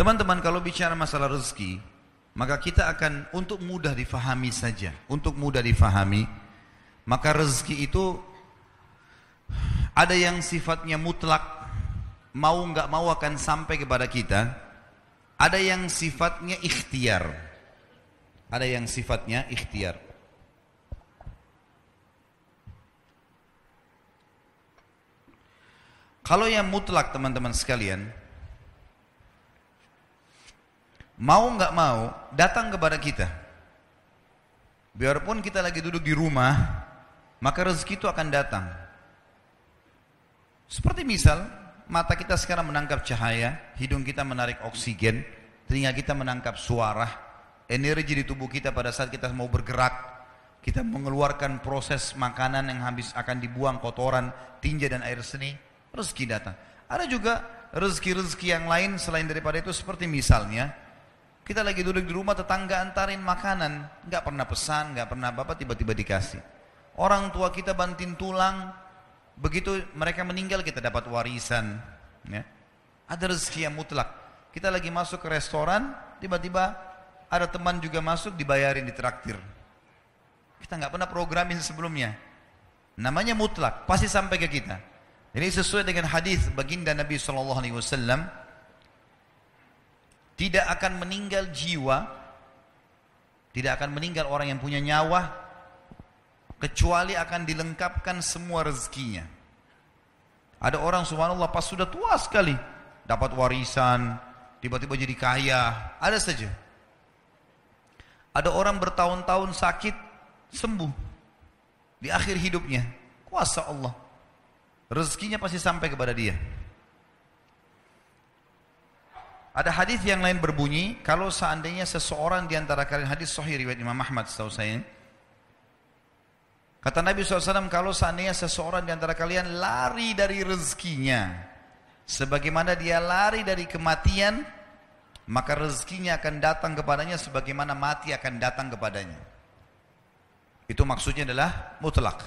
Teman-teman kalau bicara masalah rezeki, maka kita akan untuk mudah difahami saja, untuk mudah difahami, maka rezeki itu ada yang sifatnya mutlak, mau nggak mau akan sampai kepada kita, ada yang sifatnya ikhtiar, ada yang sifatnya ikhtiar. Kalau yang mutlak teman-teman sekalian, mau nggak mau datang kepada kita. Biarpun kita lagi duduk di rumah, maka rezeki itu akan datang. Seperti misal, mata kita sekarang menangkap cahaya, hidung kita menarik oksigen, telinga kita menangkap suara, energi di tubuh kita pada saat kita mau bergerak, kita mengeluarkan proses makanan yang habis akan dibuang kotoran, tinja dan air seni, rezeki datang. Ada juga rezeki-rezeki yang lain selain daripada itu seperti misalnya kita lagi duduk di rumah tetangga antarin makanan, nggak pernah pesan, nggak pernah apa-apa tiba-tiba dikasih. Orang tua kita banting tulang, begitu mereka meninggal kita dapat warisan. Ya. Ada rezeki yang mutlak. Kita lagi masuk ke restoran, tiba-tiba ada teman juga masuk dibayarin di traktir. Kita nggak pernah programin sebelumnya. Namanya mutlak, pasti sampai ke kita. Ini sesuai dengan hadis baginda Nabi Shallallahu Alaihi Wasallam tidak akan meninggal jiwa, tidak akan meninggal orang yang punya nyawa kecuali akan dilengkapkan semua rezekinya. Ada orang subhanallah pas sudah tua sekali dapat warisan, tiba-tiba jadi kaya, ada saja. Ada orang bertahun-tahun sakit sembuh di akhir hidupnya, kuasa Allah. Rezekinya pasti sampai kepada dia. Ada hadis yang lain berbunyi, kalau seandainya seseorang di antara kalian hadis sahih riwayat Imam Ahmad setahu saya. Kata Nabi SAW, kalau seandainya seseorang di antara kalian lari dari rezekinya, sebagaimana dia lari dari kematian, maka rezekinya akan datang kepadanya sebagaimana mati akan datang kepadanya. Itu maksudnya adalah mutlak.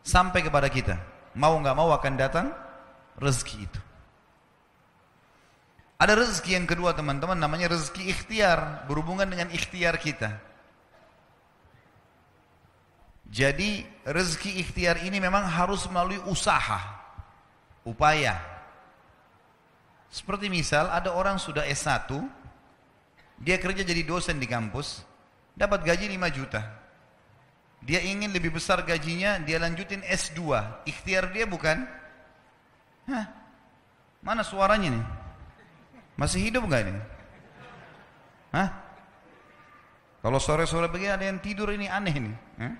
Sampai kepada kita mau nggak mau akan datang rezeki itu. Ada rezeki yang kedua teman-teman namanya rezeki ikhtiar, berhubungan dengan ikhtiar kita. Jadi rezeki ikhtiar ini memang harus melalui usaha, upaya. Seperti misal ada orang sudah S1, dia kerja jadi dosen di kampus, dapat gaji 5 juta. Dia ingin lebih besar gajinya, dia lanjutin S2. Ikhtiar dia bukan? Hah? Mana suaranya nih? Masih hidup nggak ini? Hah? Kalau sore-sore begini ada yang tidur ini aneh ini. Hah?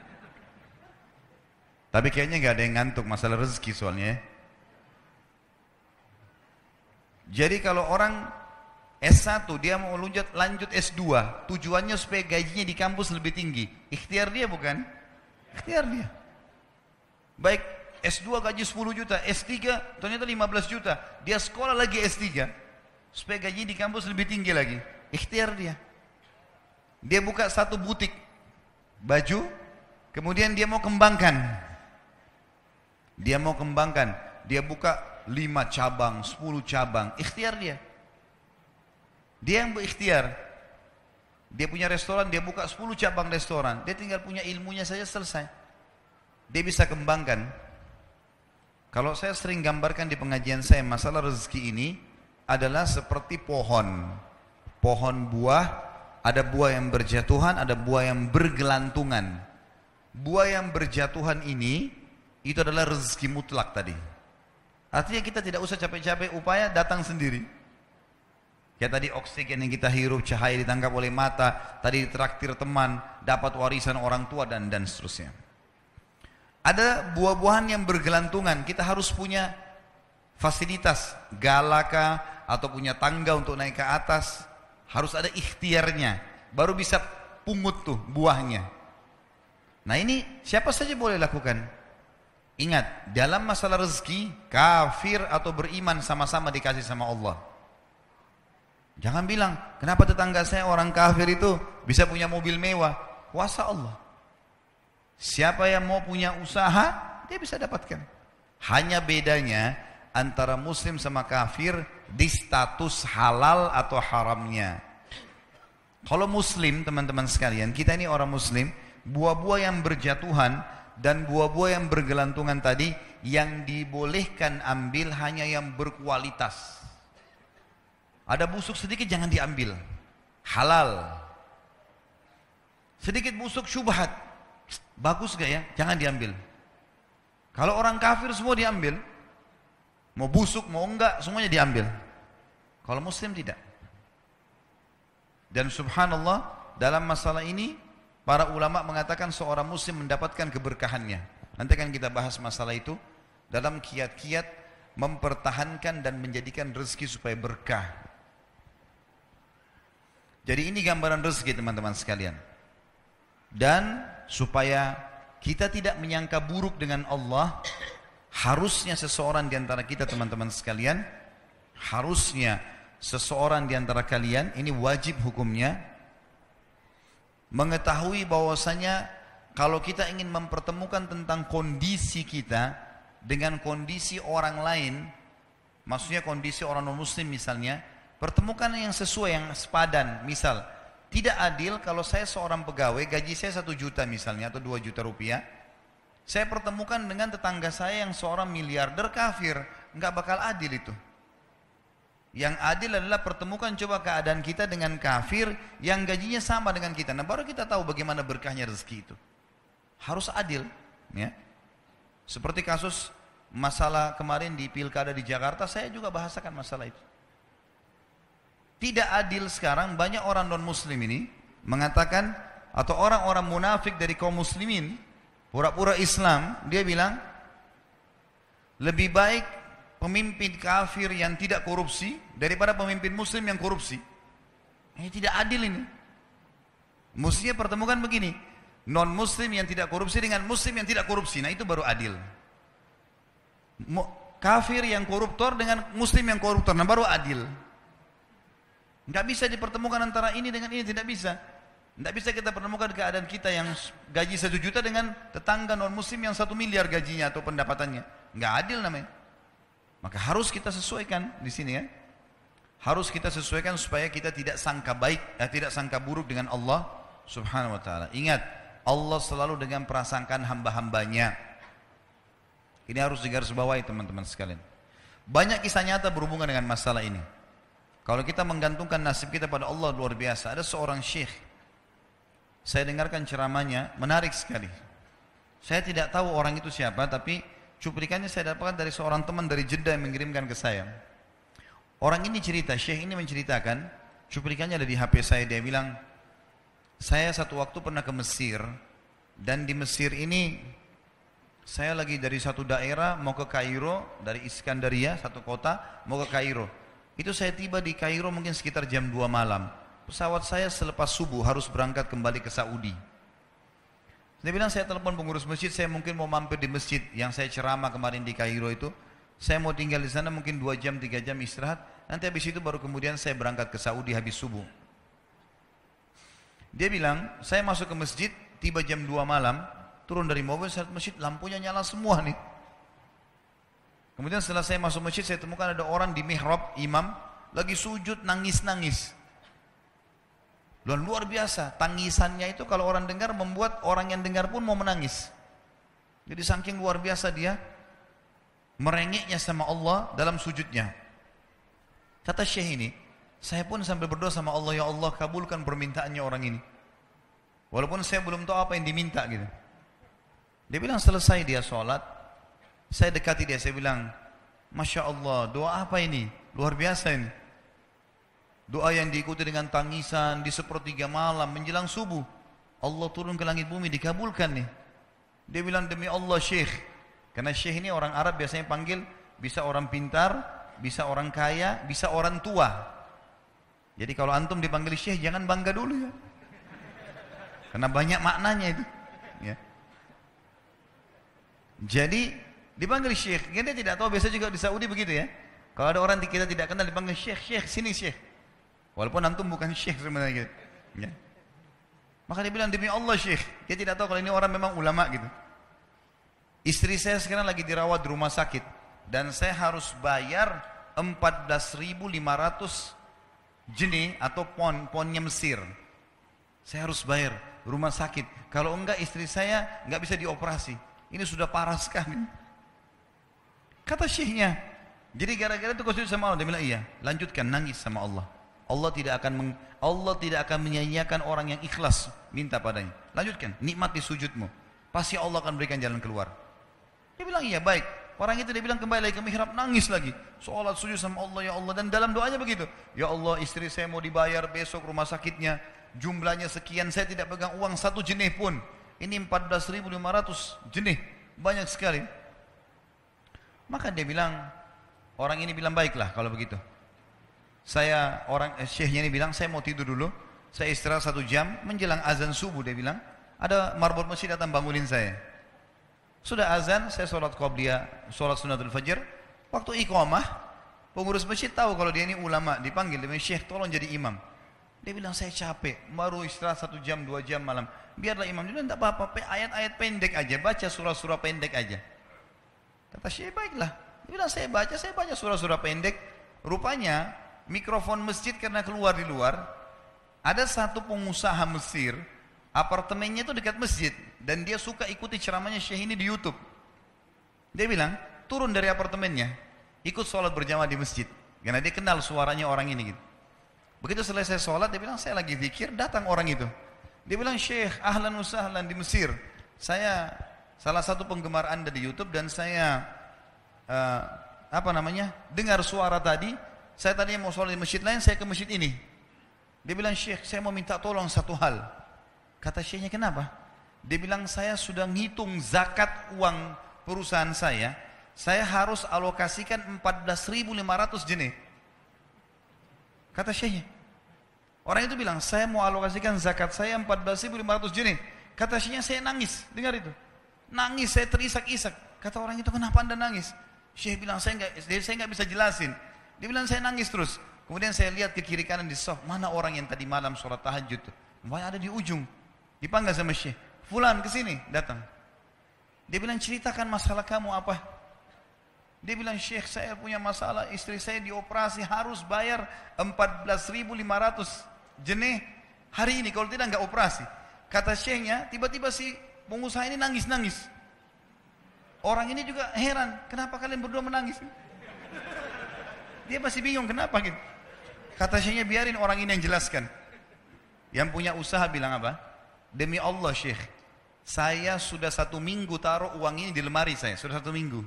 Tapi kayaknya nggak ada yang ngantuk masalah rezeki soalnya. Ya. Jadi kalau orang S1 dia mau lanjut lanjut S2, tujuannya supaya gajinya di kampus lebih tinggi. Ikhtiar dia bukan? Ikhtiar dia. Baik S2 gaji 10 juta, S3 ternyata 15 juta. Dia sekolah lagi S3 supaya gaji di kampus lebih tinggi lagi. Ikhtiar dia. Dia buka satu butik baju, kemudian dia mau kembangkan. Dia mau kembangkan, dia buka 5 cabang, 10 cabang, ikhtiar dia. Dia yang berikhtiar. Dia punya restoran, dia buka 10 cabang restoran. Dia tinggal punya ilmunya saja selesai. Dia bisa kembangkan. Kalau saya sering gambarkan di pengajian saya, masalah rezeki ini adalah seperti pohon. Pohon buah, ada buah yang berjatuhan, ada buah yang bergelantungan. Buah yang berjatuhan ini, itu adalah rezeki mutlak tadi. Artinya kita tidak usah capek-capek upaya datang sendiri. Ya tadi oksigen yang kita hirup, cahaya ditangkap oleh mata, tadi traktir teman, dapat warisan orang tua dan dan seterusnya. Ada buah-buahan yang bergelantungan, kita harus punya fasilitas, galaka atau punya tangga untuk naik ke atas, harus ada ikhtiarnya, baru bisa pungut tuh buahnya. Nah ini siapa saja boleh lakukan. Ingat, dalam masalah rezeki, kafir atau beriman sama-sama dikasih sama Allah. Jangan bilang, kenapa tetangga saya orang kafir itu bisa punya mobil mewah? Kuasa Allah. Siapa yang mau punya usaha, dia bisa dapatkan. Hanya bedanya, antara muslim sama kafir di status halal atau haramnya. Kalau muslim teman-teman sekalian, kita ini orang muslim, buah-buah yang berjatuhan dan buah-buah yang bergelantungan tadi yang dibolehkan ambil hanya yang berkualitas. Ada busuk sedikit jangan diambil. Halal. Sedikit busuk syubhat. Bagus gak ya? Jangan diambil. Kalau orang kafir semua diambil. Mau busuk, mau enggak, semuanya diambil. Kalau muslim tidak. Dan subhanallah, dalam masalah ini, para ulama mengatakan seorang muslim mendapatkan keberkahannya. Nanti akan kita bahas masalah itu. Dalam kiat-kiat mempertahankan dan menjadikan rezeki supaya berkah. Jadi ini gambaran rezeki teman-teman sekalian. Dan supaya kita tidak menyangka buruk dengan Allah, harusnya seseorang di antara kita teman-teman sekalian, harusnya seseorang di antara kalian, ini wajib hukumnya, mengetahui bahwasanya kalau kita ingin mempertemukan tentang kondisi kita dengan kondisi orang lain, maksudnya kondisi orang non muslim misalnya, Pertemukan yang sesuai, yang sepadan. Misal, tidak adil kalau saya seorang pegawai, gaji saya satu juta misalnya, atau dua juta rupiah. Saya pertemukan dengan tetangga saya yang seorang miliarder kafir. Nggak bakal adil itu. Yang adil adalah pertemukan coba keadaan kita dengan kafir yang gajinya sama dengan kita. Nah baru kita tahu bagaimana berkahnya rezeki itu. Harus adil. ya. Seperti kasus masalah kemarin di pilkada di Jakarta, saya juga bahasakan masalah itu. Tidak adil sekarang banyak orang non muslim ini mengatakan atau orang-orang munafik dari kaum muslimin pura-pura Islam dia bilang lebih baik pemimpin kafir yang tidak korupsi daripada pemimpin muslim yang korupsi. Ini tidak adil ini. Mestinya pertemukan begini, non muslim yang tidak korupsi dengan muslim yang tidak korupsi. Nah itu baru adil. Kafir yang koruptor dengan muslim yang koruptor, nah baru adil. Nggak bisa dipertemukan antara ini dengan ini, tidak bisa. Tidak bisa kita pertemukan keadaan kita yang gaji satu juta dengan tetangga non muslim yang satu miliar gajinya atau pendapatannya. Nggak adil namanya. Maka harus kita sesuaikan di sini ya. Harus kita sesuaikan supaya kita tidak sangka baik, eh, tidak sangka buruk dengan Allah subhanahu wa ta'ala. Ingat, Allah selalu dengan prasangkaan hamba-hambanya. Ini harus digarisbawahi teman-teman sekalian. Banyak kisah nyata berhubungan dengan masalah ini. Kalau kita menggantungkan nasib kita pada Allah luar biasa. Ada seorang syekh. Saya dengarkan ceramahnya, menarik sekali. Saya tidak tahu orang itu siapa, tapi cuplikannya saya dapatkan dari seorang teman dari Jeddah yang mengirimkan ke saya. Orang ini cerita, syekh ini menceritakan, cuplikannya ada di HP saya, dia bilang, saya satu waktu pernah ke Mesir, dan di Mesir ini saya lagi dari satu daerah mau ke Kairo, dari Iskandaria, satu kota, mau ke Kairo. Itu saya tiba di Kairo mungkin sekitar jam 2 malam. Pesawat saya selepas subuh harus berangkat kembali ke Saudi. Dia bilang saya telepon pengurus masjid, saya mungkin mau mampir di masjid yang saya ceramah kemarin di Kairo itu. Saya mau tinggal di sana mungkin 2 jam, 3 jam istirahat. Nanti habis itu baru kemudian saya berangkat ke Saudi habis subuh. Dia bilang, saya masuk ke masjid, tiba jam 2 malam, turun dari mobil, saya masjid, lampunya nyala semua nih. Kemudian setelah saya masuk masjid, saya temukan ada orang di mihrab, imam, lagi sujud, nangis-nangis. Dan luar biasa, tangisannya itu kalau orang dengar membuat orang yang dengar pun mau menangis. Jadi saking luar biasa dia, merengeknya sama Allah dalam sujudnya. Kata Syekh ini, saya pun sambil berdoa sama Allah, ya Allah kabulkan permintaannya orang ini. Walaupun saya belum tahu apa yang diminta gitu. Dia bilang selesai dia sholat, saya dekati dia, saya bilang, Masya Allah, doa apa ini? Luar biasa ini. Doa yang diikuti dengan tangisan di sepertiga malam menjelang subuh. Allah turun ke langit bumi dikabulkan nih. Dia bilang demi Allah Syekh. Karena Syekh ini orang Arab biasanya panggil bisa orang pintar, bisa orang kaya, bisa orang tua. Jadi kalau antum dipanggil Syekh jangan bangga dulu ya. Karena banyak maknanya itu. Ya. Jadi Dipanggil syekh. Dia tidak tahu biasa juga di Saudi begitu ya. Kalau ada orang kita tidak kenal dipanggil syekh, syekh sini syekh. Walaupun antum bukan syekh sebenarnya gitu. Ya. Maka dia bilang demi Allah syekh. Dia tidak tahu kalau ini orang memang ulama gitu. Istri saya sekarang lagi dirawat di rumah sakit. dan saya harus bayar 14.500 jenis atau pon, ponnya Mesir. Saya harus bayar rumah sakit. Kalau enggak istri saya enggak bisa dioperasi. Ini sudah parah sekali. Kata syekhnya, jadi gara-gara itu kau sama Allah. Dia bilang iya, lanjutkan nangis sama Allah. Allah tidak akan meng, Allah tidak akan menyanyiakan orang yang ikhlas minta padanya. Lanjutkan, nikmati sujudmu. Pasti Allah akan berikan jalan keluar. Dia bilang iya baik. Orang itu dia bilang kembali lagi ke mihrab nangis lagi. Sholat sujud sama Allah ya Allah dan dalam doanya begitu. Ya Allah istri saya mau dibayar besok rumah sakitnya. Jumlahnya sekian saya tidak pegang uang satu jenis pun. Ini 14.500 jenis. Banyak sekali. Maka dia bilang, orang ini bilang baiklah kalau begitu. Saya orang eh, syekhnya ini bilang saya mau tidur dulu. Saya istirahat satu jam menjelang azan subuh dia bilang. Ada marbot masjid datang bangunin saya. Sudah azan, saya sholat qobliyah, sholat sunatul fajr. Waktu iqamah, pengurus masjid tahu kalau dia ini ulama, dipanggil dengan syekh, tolong jadi imam. Dia bilang saya capek, baru istirahat satu jam, dua jam malam. Biarlah imam, dia tidak apa-apa, ayat-ayat pendek aja, baca surah-surah pendek aja. Kata syekh, baiklah. Dia bilang saya baca, saya baca surah-surah pendek. Rupanya mikrofon masjid karena keluar di luar, ada satu pengusaha Mesir, apartemennya itu dekat masjid dan dia suka ikuti ceramahnya Syekh ini di YouTube. Dia bilang, turun dari apartemennya, ikut sholat berjamaah di masjid. Karena dia kenal suaranya orang ini gitu. Begitu selesai sholat, dia bilang, saya lagi zikir, datang orang itu. Dia bilang, Syekh, ahlan usahlan di Mesir. Saya salah satu penggemar anda di YouTube dan saya, uh, apa namanya, dengar suara tadi, saya tadi mau sholat di masjid lain, saya ke masjid ini. Dia bilang, Syekh, saya mau minta tolong satu hal. Kata Syekhnya, kenapa? Dia bilang, saya sudah ngitung zakat uang perusahaan saya. Saya harus alokasikan 14.500 jenis. Kata Syekhnya. Orang itu bilang, saya mau alokasikan zakat saya 14.500 jenis. Kata Syekhnya, saya nangis. Dengar itu. Nangis, saya terisak-isak. Kata orang itu, kenapa anda nangis? Syekh bilang, saya nggak saya nggak bisa jelasin. Dia bilang saya nangis terus. Kemudian saya lihat ke kiri kanan di soft, mana orang yang tadi malam sholat tahajud tuh. ada di ujung. Dipanggil sama Syekh. Fulan ke sini, datang. Dia bilang ceritakan masalah kamu apa? Dia bilang Syekh saya punya masalah istri saya dioperasi harus bayar 14.500 jenis hari ini kalau tidak nggak operasi. Kata Syekhnya tiba-tiba si pengusaha ini nangis-nangis. Orang ini juga heran, kenapa kalian berdua menangis? Dia masih bingung kenapa gitu. Kata syekhnya biarin orang ini yang jelaskan. Yang punya usaha bilang apa? Demi Allah syekh, saya sudah satu minggu taruh uang ini di lemari saya, sudah satu minggu.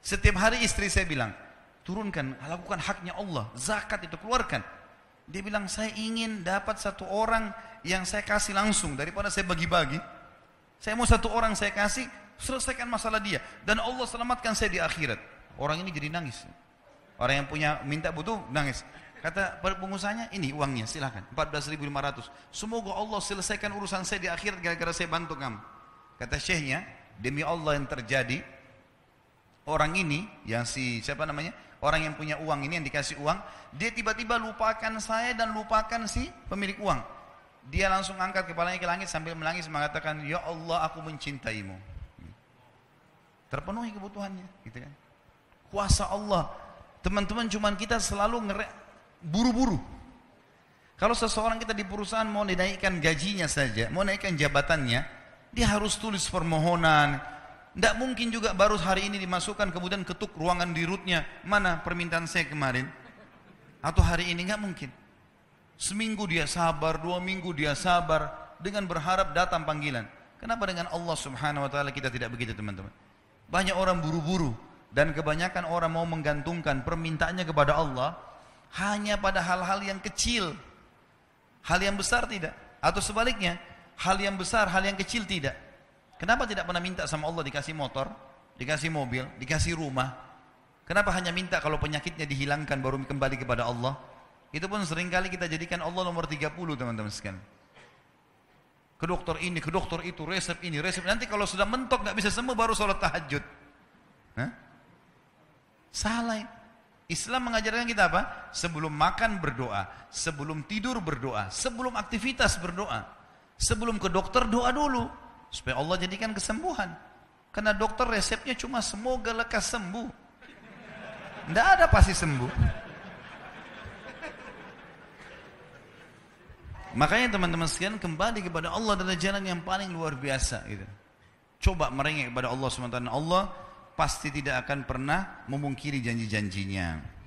Setiap hari istri saya bilang, turunkan, lakukan haknya Allah, zakat itu keluarkan. Dia bilang, saya ingin dapat satu orang yang saya kasih langsung daripada saya bagi-bagi. Saya mau satu orang saya kasih, selesaikan masalah dia. Dan Allah selamatkan saya di akhirat. Orang ini jadi nangis. Orang yang punya minta butuh nangis. Kata pengusahanya, ini uangnya silahkan. 14.500. Semoga Allah selesaikan urusan saya di akhirat gara-gara saya bantu kamu. Kata syekhnya, demi Allah yang terjadi, orang ini, yang si, siapa namanya? Orang yang punya uang ini, yang dikasih uang, dia tiba-tiba lupakan saya dan lupakan si pemilik uang. Dia langsung angkat kepalanya ke langit sambil menangis mengatakan, Ya Allah aku mencintaimu. Terpenuhi kebutuhannya. Gitu kan. Kuasa Allah Teman-teman cuman kita selalu buru-buru. Kalau seseorang kita di perusahaan mau dinaikkan gajinya saja, mau naikkan jabatannya, dia harus tulis permohonan. Tidak mungkin juga baru hari ini dimasukkan kemudian ketuk ruangan di rootnya. Mana permintaan saya kemarin? Atau hari ini nggak mungkin. Seminggu dia sabar, dua minggu dia sabar dengan berharap datang panggilan. Kenapa dengan Allah Subhanahu Wa Taala kita tidak begitu teman-teman? Banyak orang buru-buru, dan kebanyakan orang mau menggantungkan permintaannya kepada Allah hanya pada hal-hal yang kecil. Hal yang besar tidak. Atau sebaliknya, hal yang besar, hal yang kecil tidak. Kenapa tidak pernah minta sama Allah dikasih motor, dikasih mobil, dikasih rumah? Kenapa hanya minta kalau penyakitnya dihilangkan baru kembali kepada Allah? Itu pun sering kali kita jadikan Allah nomor 30 teman-teman sekalian. Ke dokter ini, ke dokter itu, resep ini, resep. Nanti kalau sudah mentok nggak bisa sembuh baru sholat tahajud. Hah? Salah. Islam mengajarkan kita apa? Sebelum makan berdoa, sebelum tidur berdoa, sebelum aktivitas berdoa, sebelum ke dokter doa dulu supaya Allah jadikan kesembuhan. Karena dokter resepnya cuma semoga lekas sembuh. Tidak ada pasti sembuh. Makanya teman-teman sekalian kembali kepada Allah adalah jalan yang paling luar biasa. Gitu. Coba merengek kepada Allah SWT. Allah pasti tidak akan pernah memungkiri janji-janjinya.